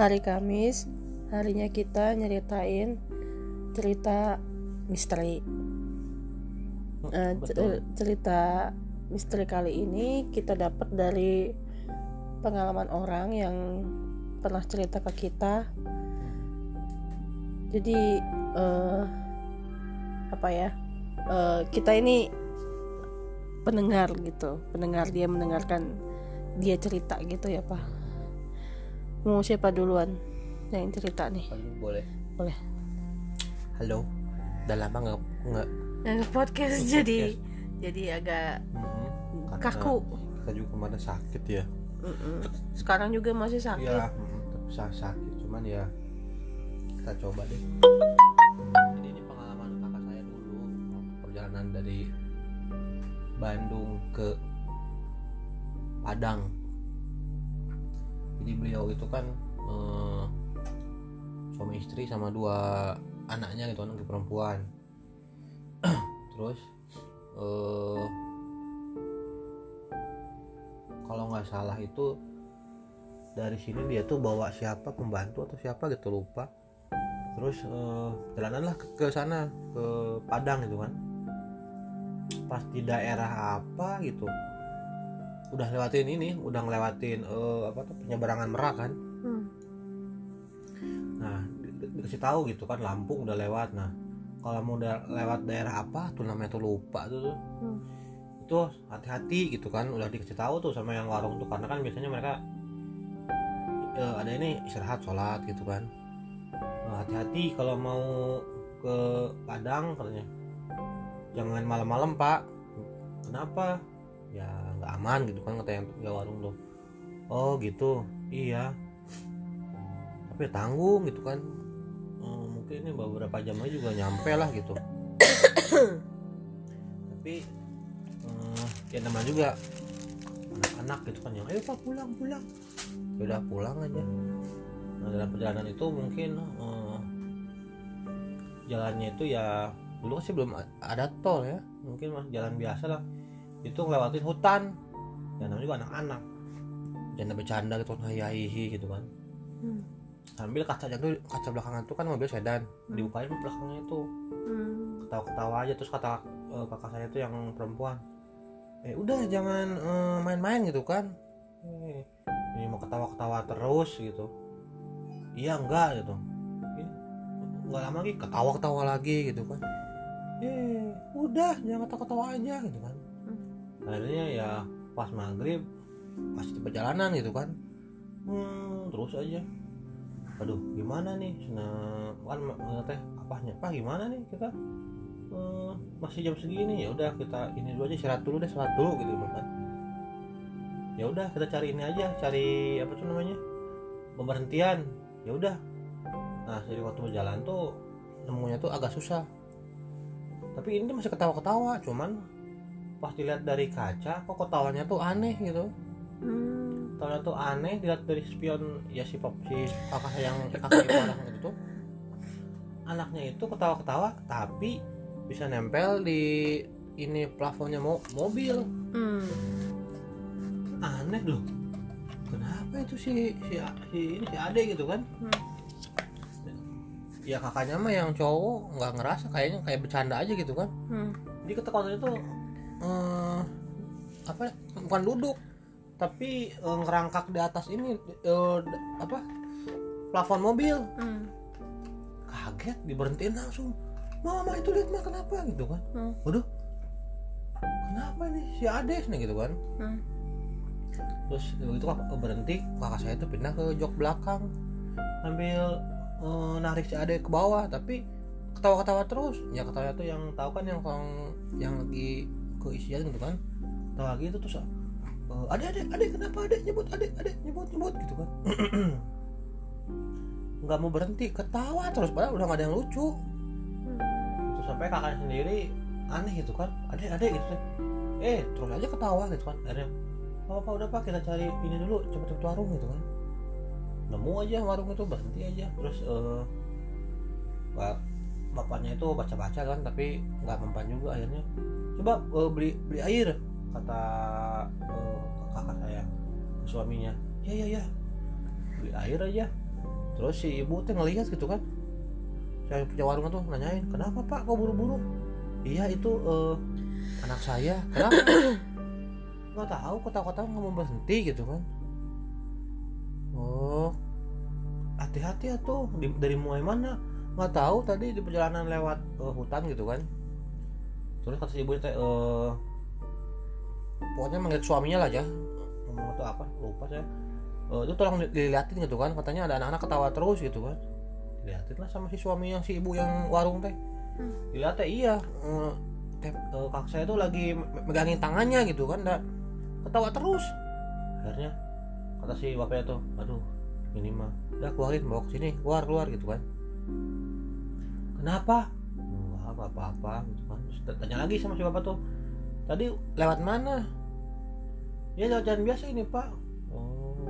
hari Kamis harinya kita nyeritain cerita misteri. C- Betul. cerita misteri kali ini kita dapat dari pengalaman orang yang pernah cerita ke kita. Jadi eh, apa ya eh, kita ini pendengar gitu pendengar dia mendengarkan dia cerita gitu ya pak mau siapa duluan yang cerita nih? Halo, boleh. Boleh. Halo. Udah lama nggak nggak podcast jadi jadi agak. Karena kaku. kita juga kemarin sakit ya. Mm-mm. sekarang juga masih sakit. Ya mm, sakit cuman ya kita coba deh. Jadi ini pengalaman kakak saya dulu. Perjalanan dari Bandung ke Padang jadi beliau itu kan eh, suami istri sama dua anaknya gitu anak perempuan. Terus eh, kalau nggak salah itu dari sini dia tuh bawa siapa pembantu atau siapa gitu lupa. Terus eh, jalananlah ke, ke sana ke Padang gitu kan. Pas di daerah apa gitu udah lewatin ini udah ngelewatin eh, apa tuh penyeberangan Merak kan Hmm. nah di- di- dikasih tahu gitu kan Lampung udah lewat nah kalau mau udah lewat daerah apa tuh namanya tuh lupa tuh tuh. Hmm. itu hati-hati gitu kan udah dikasih tahu tuh sama yang warung tuh karena kan biasanya mereka eh, ada ini istirahat sholat gitu kan Nah, hati-hati kalau mau ke Padang katanya jangan malam-malam pak kenapa ya nggak aman gitu kan kata yang yang warung tuh. Oh gitu. Iya. Tapi tanggung gitu kan. Eh, mungkin ini beberapa jam lagi juga nyampe lah gitu. Tapi eh, ya namanya juga anak-anak gitu kan yang ayo pak pulang pulang. Ya udah pulang aja. Nah dalam perjalanan itu mungkin eh, jalannya itu ya dulu sih belum ada tol ya. Mungkin mah jalan biasa lah itu ngelewatin hutan. Ya namanya juga anak-anak. Bercanda bercanda gitu kan hihi gitu kan. Hmm. sambil kacanya tuh kaca belakangan tuh kan mobil sedan. Hmm. dibukain belakangnya itu. Hmm. ketawa-ketawa aja. Terus kata eh, kakak saya tuh yang perempuan. Eh udah jangan eh, main-main gitu kan. Eh, ini mau ketawa-ketawa terus gitu. Iya enggak gitu. Ini enggak lama lagi ketawa-ketawa lagi gitu kan. Eh udah jangan ketawa-ketawa aja gitu kan. Akhirnya ya pas maghrib pas di perjalanan gitu kan. Hmm, terus aja. Aduh gimana nih? Nah kan eh, teh apanya pak gimana nih kita? Eh, masih jam segini. Ya udah kita ini dulu aja istirahat dulu deh sholat dulu gitu kan. Ya udah kita cari ini aja cari apa tuh namanya? Pemberhentian. Ya udah. Nah jadi waktu berjalan tuh nemunya tuh agak susah. Tapi ini masih ketawa-ketawa cuman pas dilihat dari kaca kok ketawanya tuh aneh gitu Hmm. ketawanya tuh aneh dilihat dari spion ya si pop si kakak yang kakak anak itu tuh anaknya itu ketawa-ketawa tapi bisa nempel di ini plafonnya mo mobil Hmm. aneh loh kenapa itu si si si ini si ade gitu kan Hmm. ya kakaknya mah yang cowok nggak ngerasa kayaknya kayak bercanda aja gitu kan Hmm. jadi ketakutannya tuh eh, apa ya, bukan duduk tapi eh, ngerangkak di atas ini d- apa? Plafon mobil. Hmm. kaget diberhentiin langsung. Mama itu lihat mah kenapa? Gitu kan. Hmm. waduh kenapa nih si Ades nih? Gitu kan. Hmm. terus begitu kakak berhenti kakak saya tuh pindah ke jok belakang. Sambil eh, narik si Ade ke bawah tapi ketawa-ketawa terus. Ya ketawa tuh yang tahu kan yang yang, yang lagi keisian gitu kan. Ketawa gitu terus eh, ade ade ade kenapa ade nyebut ade ade nyebut nyebut? Gitu kan. Nggak mau berhenti ketawa terus padahal udah gak ada yang lucu. Terus sampai kakaknya sendiri aneh gitu kan. Ade ade gitu. Kan eh terus aja ketawa gitu kan. Akhirnya apa apa udah pak kita cari ini dulu cepet-cepet warung gitu kan. Nemu aja warung itu berhenti aja. Terus pak bapaknya itu baca-baca kan tapi nggak mempan juga akhirnya coba eh, beli beli air kata eh, kakak saya suaminya. Ya ya ya. Beli air aja. Terus si ibu tuh ngelihat gitu kan. Saya punya warung tuh nanyain kenapa pak? Kok buru-buru? Iya itu eh, anak saya. Kenapa? Nggak tahu kota-kota nggak mau berhenti gitu kan. Oh hati-hati ya tuh dari mulai mana? Nggak tahu tadi di perjalanan lewat eh, hutan gitu kan terus kata si ibu teh eh, pokoknya manggil suaminya lah aja ngomong itu apa? Lupa saya. Eh, itu tolong di- diliatin gitu kan. Katanya ada anak-anak ketawa terus gitu kan. Diliatin lah sama si suami yang si ibu yang warung teh. Hmm. dilihat teh iya. Eh, teh, eh, kakak saya tuh lagi me- megangin tangannya gitu kan dah ketawa terus. Akhirnya kata si bapaknya tuh aduh ini mah. Udah keluarin bawa ke sini keluar keluar gitu kan. Kenapa enggak apa apa gitu kan. Terus tanya lagi sama si bapak tuh tadi lewat mana? Ya lewat jalan biasa ini pak. Oh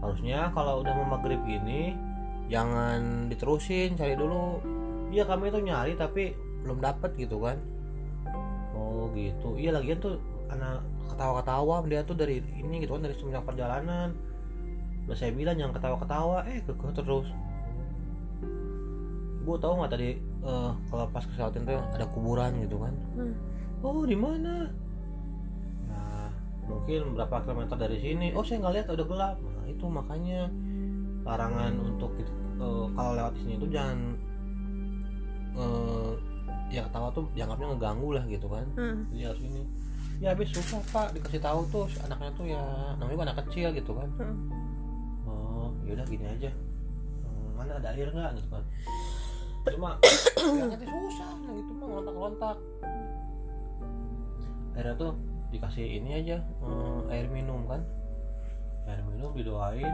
harusnya kalau udah mau maghrib gini jangan diterusin cari dulu. Iya kami itu nyari tapi belum dapet gitu kan. Oh gitu. Iya lagian tuh anak ketawa-ketawa dia tuh dari ini gitu kan dari semenjak perjalanan. Udah saya bilang jangan ketawa-ketawa eh kekeh terus bu tahu nggak tadi eh, kalau pas kesalahan tuh ada kuburan gitu kan? Hmm. oh di mana? Nah mungkin berapa kilometer dari sini. Oh saya nggak lihat udah gelap. Nah itu makanya larangan untuk gitu, eh, kalau lewat di sini itu jangan eh, ya ketawa tuh dianggapnya ngeganggu lah gitu kan. Hmm. jadi harus ini. Ya habis susah pak dikasih tahu tuh si anaknya tuh ya namanya anak kecil gitu kan. Hmm. oh yaudah gini aja. Hmm, mana ada air nggak gitu kan cuma nanti susah nah gitu mah ngontak-ngontak. Akhirnya tuh dikasih ini aja hmm, air minum kan. Air minum didoain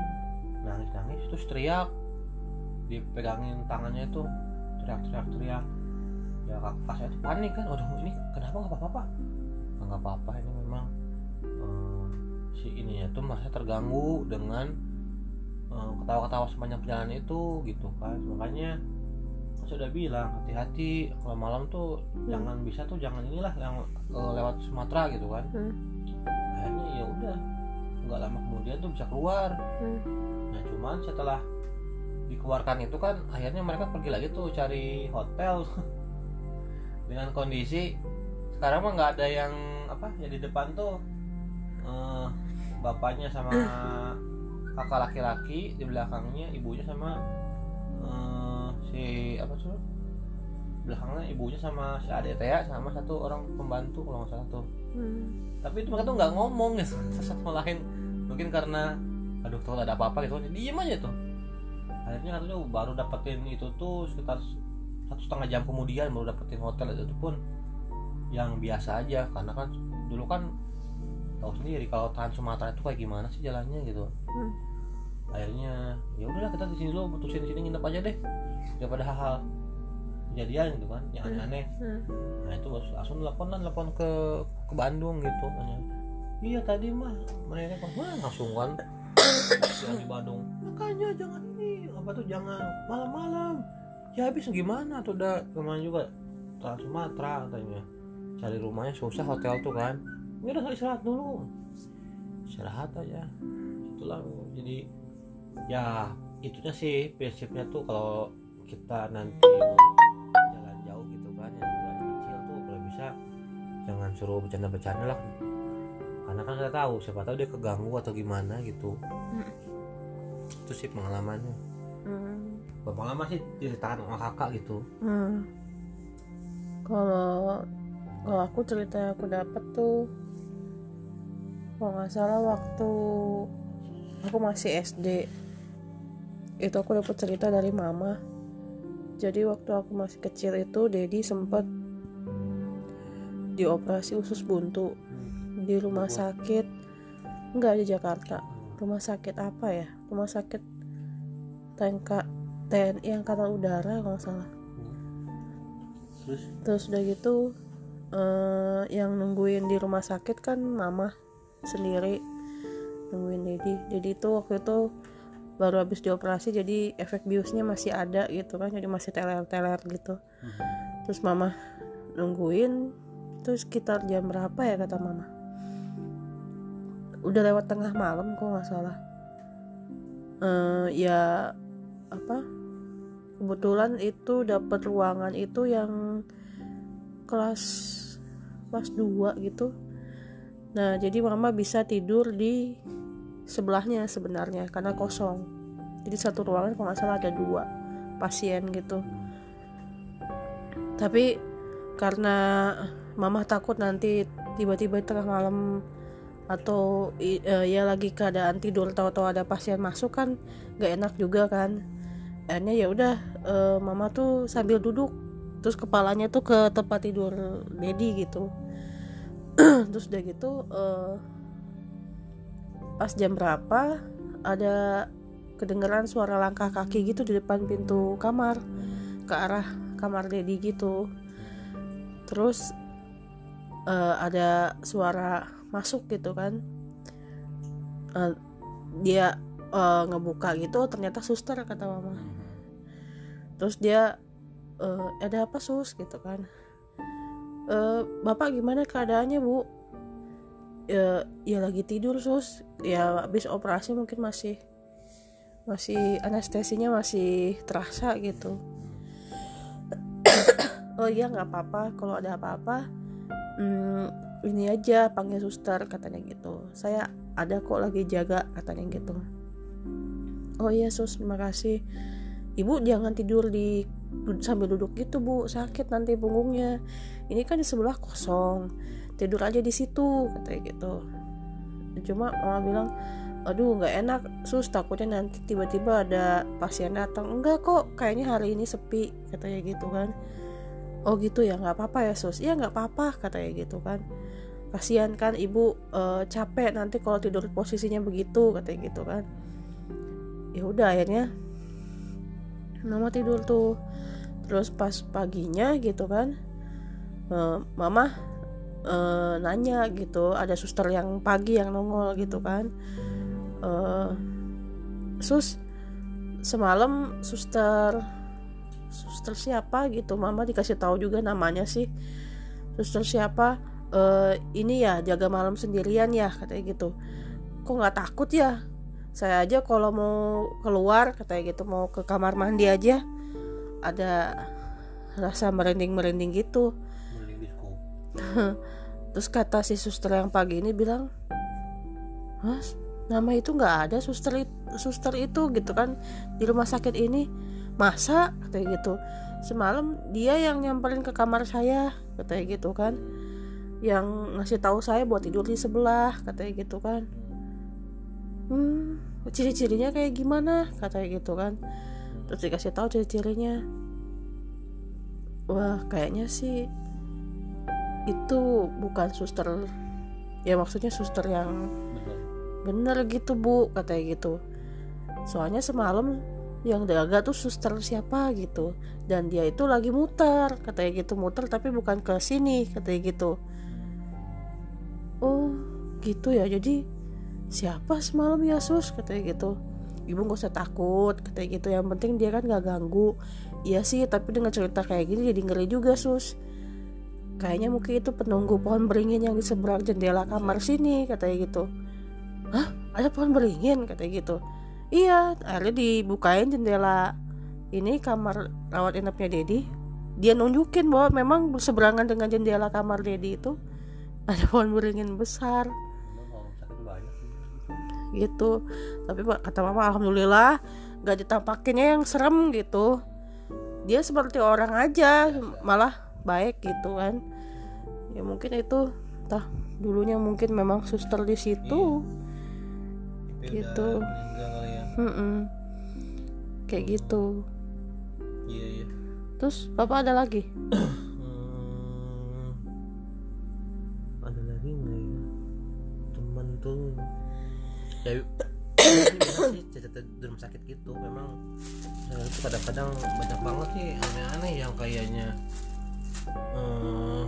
nangis-nangis terus teriak. Dipegangin tangannya itu teriak-teriak teriak. Ya kakak saya tuh panik kan aduh ini kenapa nggak apa-apa pak? "Ah, nggak apa-apa ini memang eh, si ininya tuh merasa terganggu dengan eh, ketawa-ketawa sepanjang perjalanan itu gitu kan. Makanya kan sudah bilang hati-hati kalau malam tuh jangan bisa tuh jangan inilah yang eh, lewat Sumatera gitu kan Hmm. akhirnya ya udah nggak lama kemudian tuh bisa keluar Hmm. nah cuman setelah dikeluarkan itu kan akhirnya mereka pergi lagi tuh cari hotel dengan kondisi sekarang mah nggak ada yang apa ya di depan tuh eh, bapaknya sama kakak laki-laki di belakangnya ibunya sama eh, si apa sih belakangnya ibunya sama si adik teh sama satu orang pembantu kalau nggak salah tuh. Hmm. tapi itu mereka tuh nggak ngomong gitu satu lain. Mungkin karena aduh tuh ada apa-apa gitu. Diem aja tuh. Akhirnya katanya baru dapetin itu tuh sekitar satu setengah jam kemudian baru dapetin hotel itu pun yang biasa aja. Karena kan dulu kan tahu sendiri kalau Trans Sumatera itu kayak gimana sih jalannya gitu. Hmm. Akhirnya ya udahlah kita di sini dulu putusin di sini nginep aja deh. Daripada hal-hal kejadian gitu kan yang aneh-aneh. Hmm. nah itu langsung- langsung telepon ke ke Bandung gitu nanya iya tadi mah mereka kok wah langsung kan yang di Bandung. Makanya jangan ini apa tuh jangan malam-malam. Ya habis gimana tuh udah kemarin juga Trans Sumatera katanya. Cari rumahnya susah hotel tuh kan. Ya udah istirahat dulu. Istirahat aja. Itulah jadi ya itunya sih prinsipnya tuh kalau kita nanti mau jalan jauh gitu kan yang anak kecil tuh kalau bisa jangan suruh bercanda-bercanda lah karena kan nggak tahu siapa tahu dia keganggu atau gimana gitu Hmm. itu sih pengalamannya Hmm. pengalaman sih ceritakan sama kakak gitu Hmm. Kalau kalau aku cerita yang aku dapat tuh kalau nggak salah waktu aku masih SD itu aku dapat cerita dari mama. Jadi waktu aku masih kecil itu Dedi sempat dioperasi usus buntu di rumah sakit nggak di Jakarta. Rumah sakit apa ya? Rumah sakit TNK TNI Angkatan Udara kalau nggak salah. terus terus udah gitu eh, yang nungguin di rumah sakit kan mama sendiri nungguin Dedi jadi itu waktu itu baru habis dioperasi jadi efek biusnya masih ada gitu kan jadi masih teler-teler gitu. Terus mama nungguin terus sekitar jam berapa ya kata mama? Udah lewat tengah malam kok nggak salah. Eh, ya apa? Kebetulan itu dapat ruangan itu yang kelas kelas 2 gitu. Nah jadi mama bisa tidur di sebelahnya sebenarnya karena kosong. Jadi satu ruangan kalau nggak salah ada dua pasien gitu. Tapi karena mama takut nanti tiba-tiba tengah malam atau uh, ya lagi keadaan tidur tahu-tahu ada pasien masuk kan gak enak juga kan. Akhirnya ya udah uh, mama tuh sambil duduk terus kepalanya tuh ke tempat tidur Dedi gitu. Terus udah gitu uh, pas jam berapa ada kedengeran suara langkah kaki gitu di depan pintu kamar ke arah kamar Dedi gitu. Terus uh, ada suara masuk gitu kan. Uh, dia uh, ngebuka gitu ternyata suster kata mama. Terus dia uh, ada apa sus? gitu kan. Uh, bapak gimana keadaannya bu ya, ya lagi tidur sus. Ya habis operasi mungkin masih masih anestesinya masih terasa gitu. Oh iya nggak apa-apa. Kalau ada apa-apa hmm, ini aja panggil suster katanya gitu. Saya ada kok lagi jaga katanya gitu. Oh iya sus terima kasih. Ibu jangan tidur di sambil duduk gitu bu. Sakit nanti punggungnya. Ini kan di sebelah kosong tidur aja di situ katanya gitu. Cuma mama bilang aduh nggak enak sus takutnya nanti tiba-tiba ada pasien datang. Enggak kok kayaknya hari ini sepi katanya gitu kan. Oh gitu ya nggak apa-apa ya sus. Iya nggak apa-apa katanya gitu kan. Kasihan kan ibu uh, capek nanti kalau tidur posisinya begitu katanya gitu kan. Ya udah akhirnya mama tidur tuh. Terus pas paginya gitu kan uh, mama uh, nanya gitu. Ada suster yang pagi yang nongol gitu kan. Uh, sus semalam suster suster siapa gitu. Mama dikasih tahu juga namanya sih. Suster siapa? Uh, ini ya jaga malam sendirian ya katanya gitu. Kok nggak takut ya? Saya aja kalau mau keluar katanya gitu mau ke kamar mandi aja. Ada rasa merinding merinding gitu terus kata si suster yang pagi ini bilang mas nama itu nggak ada suster suster itu gitu kan di rumah sakit ini. Masa? katanya gitu. Semalam dia yang nyamperin ke kamar saya katanya gitu kan. Yang ngasih tahu saya buat tidur di sebelah katanya gitu kan. Hmm ciri-cirinya kayak gimana? katanya gitu kan. Terus dikasih tahu ciri-cirinya. Wah kayaknya sih itu bukan suster ya maksudnya suster yang bener gitu bu katanya gitu. Soalnya semalam yang jaga tuh suster siapa gitu. Dan dia itu lagi muter katanya gitu muter tapi bukan ke sini katanya gitu. Oh gitu ya jadi siapa semalam ya sus? Katanya gitu. Ibu gak usah takut katanya gitu. Yang penting dia kan gak ganggu. Iya sih tapi dengan cerita kayak gini jadi ngeri juga sus kayaknya mungkin itu penunggu pohon beringin yang di seberang jendela kamar sini katanya gitu. Hah? Ada pohon beringin? Katanya gitu. Iya akhirnya dibukain jendela ini kamar rawat inapnya Dedi dia nunjukin bahwa memang berseberangan dengan jendela kamar Dedi itu ada pohon beringin besar. Gitu. Tapi kata mama alhamdulillah gak ditampakinnya yang serem gitu. Dia seperti orang aja malah baik gitu kan. Ya mungkin itu tah dulunya mungkin memang suster di situ. Iya. gitu. mm -mm. kayak gitu. Iya iya. Terus bapak ada lagi? Hmm, ada lagi nggak ya? Teman tuh. Ya sih cerita di rumah sakit gitu. Memang itu kadang-kadang banyak banget sih aneh-aneh yang kayaknya hmm,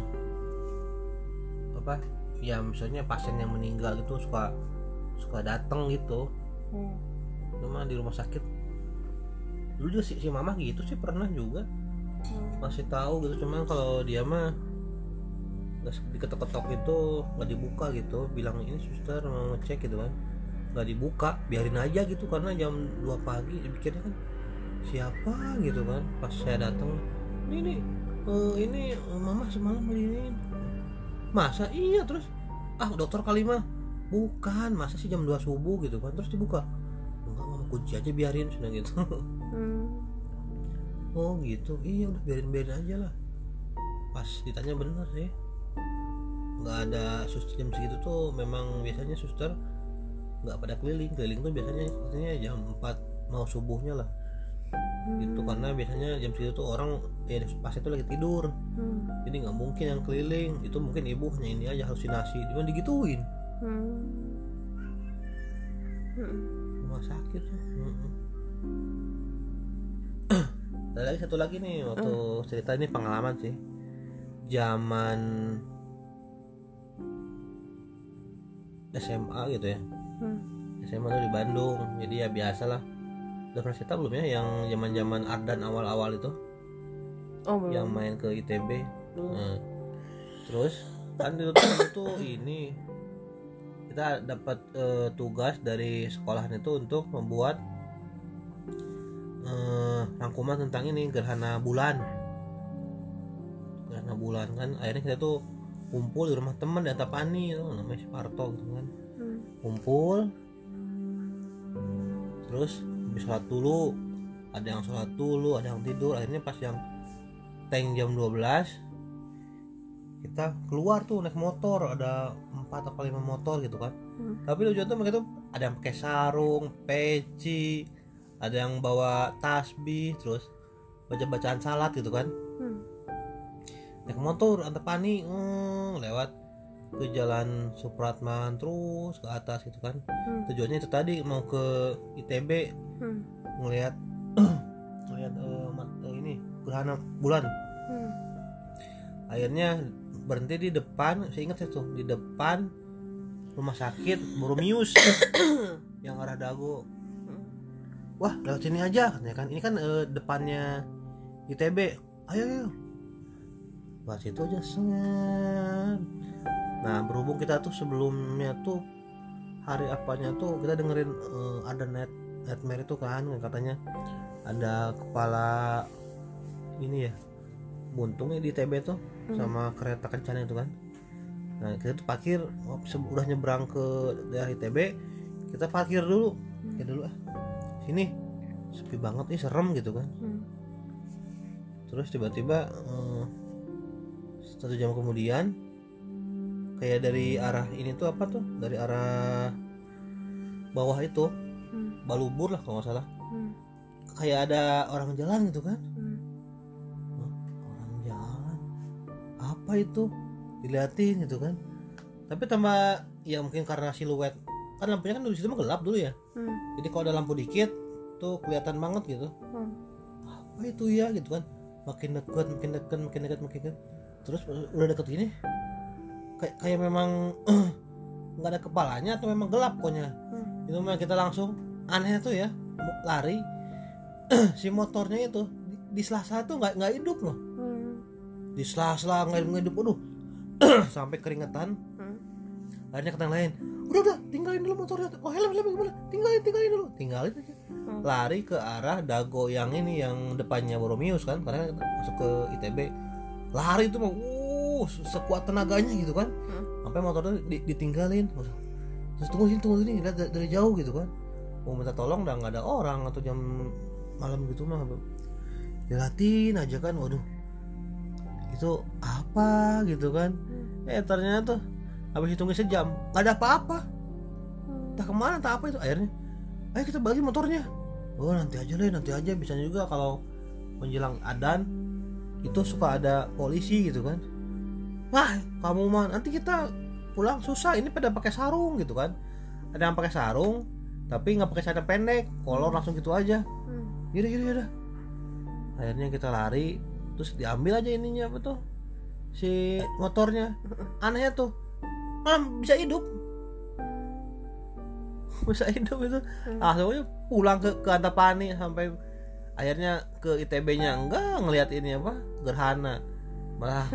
apa? Ya misalnya pasien yang meninggal gitu suka suka datang gitu. Hmm. Cuma di rumah sakit dulu juga si, si mama gitu sih pernah juga. Hmm. masih tahu gitu cuman kalau dia mah diketok-ketok itu nggak dibuka gitu. Bilang ini suster mau ngecek gitu kan. Nggak dibuka biarin aja gitu. Karena jam 2 pagi pikirnya kan siapa? gitu kan. Pas saya datang ini nih eh, ini eh, mama semalam begini masa? Iya terus? Ah dokter kali mah. Bukan masa sih jam 2 subuh gitu kan? Terus dibuka. Enggak mama kunci aja biarin sudah gitu. Hmm. oh gitu. Iya udah biarin biarin aja lah. Pas ditanya bener sih. Nggak ada suster jam segitu tuh memang biasanya suster nggak pada keliling. Keliling tuh biasanya katanya jam 4 mau subuhnya lah gitu karena biasanya jam segitu tuh orang ya pas itu lagi tidur Hmm. jadi nggak mungkin yang keliling itu mungkin ibu hanya ini aja halusinasi cuma digituin Hmm. Hmm. rumah sakit Mm-mm. ada lagi satu lagi nih waktu cerita ini pengalaman sih zaman SMA gitu ya Hmm. SMA tuh di Bandung jadi ya biasa lah udah pernah cerita belum ya yang zaman zaman Ardan awal-awal itu? Oh belum. Yang main ke ITB Belum. Nah, terus kan itu tuh, ini kita dapat eh, tugas dari sekolahan itu untuk membuat eh, rangkuman tentang ini gerhana bulan. Gerhana bulan kan? Akhirnya kita tuh kumpul di rumah teman di Antapani itu namanya Sparto gitu kan. Hmm. kumpul. Terus sholat dulu ada yang sholat dulu ada yang tidur. Akhirnya pas yang tank jam 12 kita keluar tuh naik motor. Ada empat atau lima motor gitu kan. Hmm. tapi lucu tuh mereka tuh ada yang pakai sarung peci ada yang bawa tasbih terus baca bacaan salat gitu kan. Hmm. naik motor antar pani hmm, lewat ke jalan Supratman terus ke atas gitu kan Hmm. tujuannya itu tadi mau ke ITB Hmm. ngelihat ngelihat eh, mat- eh, ini gerhana bulan Hmm. akhirnya berhenti di depan saya ingat itu di depan rumah sakit Boromius yang arah Dago wah lewat sini aja katanya kan ini kan eh, depannya ITB ayo ayo lewat situ aja set. Nah berhubung kita tuh sebelumnya tuh hari apanya tuh kita dengerin eh, ada net nightmare itu kan katanya ada kepala ini ya buntungnya di TB tuh sama kereta kencana itu kan. Nah kita tuh parkir udah nyebrang ke daerah ITB kita parkir dulu. Ya dulu ah sini. Sepi banget nih serem gitu kan. Hmm. terus tiba-tiba eh, satu jam kemudian kayak dari arah ini tuh apa tuh? Dari arah bawah itu. Hmm. balubur lah kalau nggak salah. Hmm. kayak ada orang jalan gitu kan? Hmm. Orang jalan? Apa itu? Diliatin gitu kan? Tapi tambah ya mungkin karena siluet. Kan lampunya kan dulu situ mah gelap dulu ya. Hmm. jadi kalau ada lampu dikit tuh kelihatan banget gitu. Hmm. apa itu ya gitu kan? Makin deket makin deket makin deket makin deket. Terus udah deket gini kayak kayak memang nggak ada kepalanya atau memang gelap pokoknya. Hmm. itu memang kita langsung aneh tuh ya lari. Si motornya itu di, di sela-sela tuh nggak nggak hidup loh. Hmm. di sela-sela nggak nggak hidup. Aduh sampai keringetan. Hmm. akhirnya kata yang lain. Udah udah tinggalin dulu motornya. Oh helm helm gimana? Tinggalin tinggalin dulu. Tinggalin aja. Hmm. lari ke arah dago yang ini yang depannya Boromius kan. Karena masuk ke ITB lari itu mau uh sekuat tenaganya gitu kan. Hmm. sampai motornya di- ditinggalin. Terus tunggu sini tunggu sini lihat dari, dari jauh gitu kan. Mau minta tolong udah nggak ada orang atau jam malam gitu mah. Diliatin aja kan waduh. Itu apa? gitu kan. Eh ternyata habis hitungnya sejam nggak ada apa-apa. Hmm. entah ke mana entah apa itu akhirnya ayo kita bagi motornya. Oh nanti aja deh nanti aja. Bisa juga kalau menjelang adan itu suka ada polisi gitu kan wah kamu mah nanti kita pulang susah ini pada pakai sarung gitu kan. Ada yang pakai sarung tapi nggak pakai celana pendek kolor langsung gitu aja. Hmm. yaudah yaudah yaudah. Akhirnya kita lari terus diambil aja ininya apa tuh si motornya. Anehnya tuh malah bisa hidup. Bisa hidup itu. Langsung aja pulang ke ke Antapani sampai akhirnya ke ITB-nya enggak ngelihat ini apa gerhana. Malah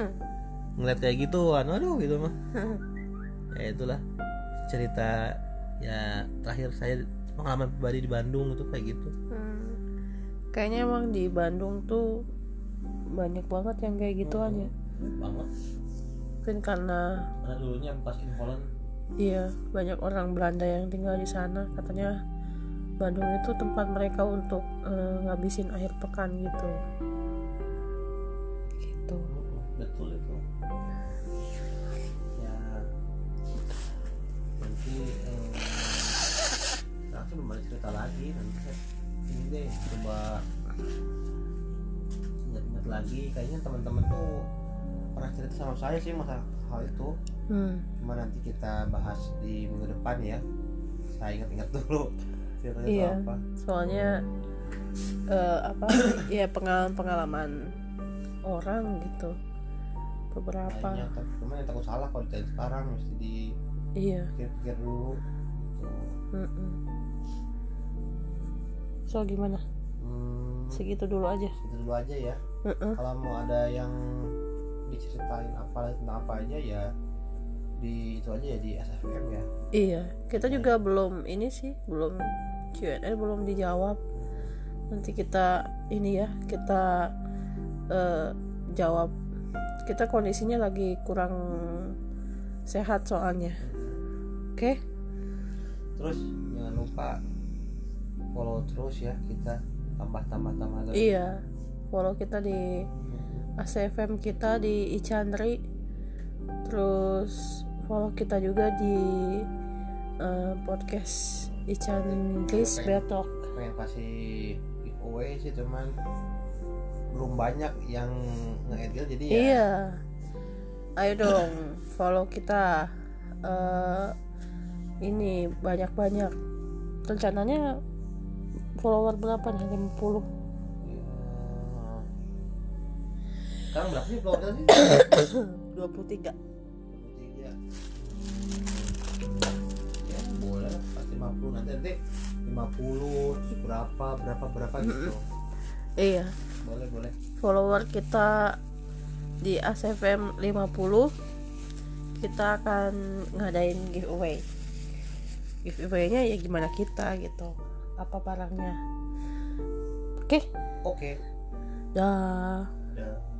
ngeliat kayak gituan aduh gitu mah. Ya itulah cerita ya terakhir saya pengalaman pribadi di Bandung itu kayak gitu. Hmm. kayaknya emang di Bandung tuh banyak banget yang kayak gituan ya. Banget. Mungkin karena karena dulunya pas in Holland iya banyak orang Belanda yang tinggal di sana. Katanya Bandung itu tempat mereka untuk eh, ngabisin akhir pekan gitu. Gitu. Betul itu ya. Nanti eh, kembali cerita lagi. Nanti saya ini deh coba ingat-ingat lagi. Kayaknya teman-teman tuh pernah cerita sama saya sih masalah hal itu. Hmm. cuma nanti kita bahas di minggu depan ya. Saya ingat-ingat dulu ceritanya Iya. soal apa. Soalnya eh, apa ya pengalaman-pengalaman orang gitu beberapa. Kayaknya tapi cuma yang takut salah kalau ditanya sekarang mesti iya. dipikir-pikir dulu Tuh. mm-mm. so gimana? Hmm, segitu dulu aja. Itu dulu aja ya. Mm-mm. kalau mau ada yang diceritain apa tentang apa aja ya di itu aja ya di SFM ya. Iya kita juga belum ini sih belum Q&A belum dijawab. Nanti kita ini ya kita eh, jawab kita kondisinya lagi kurang sehat soalnya. Oke? Terus jangan lupa follow terus ya kita tambah tambah tambah terus. iya follow kita di ACFM kita di Ichandri. Terus follow kita juga di eh, podcast Ichandris Betok pengen kasih giveaway sih cuman belum banyak yang nge-edit jadi ya iya. Ayo dong follow kita. Eh, ini banyak-banyak. Rencananya follower berapa nih? 50 ya. sekarang berapa sih follower sih? 23 tiga. ya boleh pas 50 nanti nanti 50 terus berapa berapa berapa gitu. Iya boleh boleh. Follower kita di ACFM 50 kita akan ngadain giveaway. Giveaway-nya ya gimana kita gitu apa barangnya. Oke? Oke. Dah. Dah.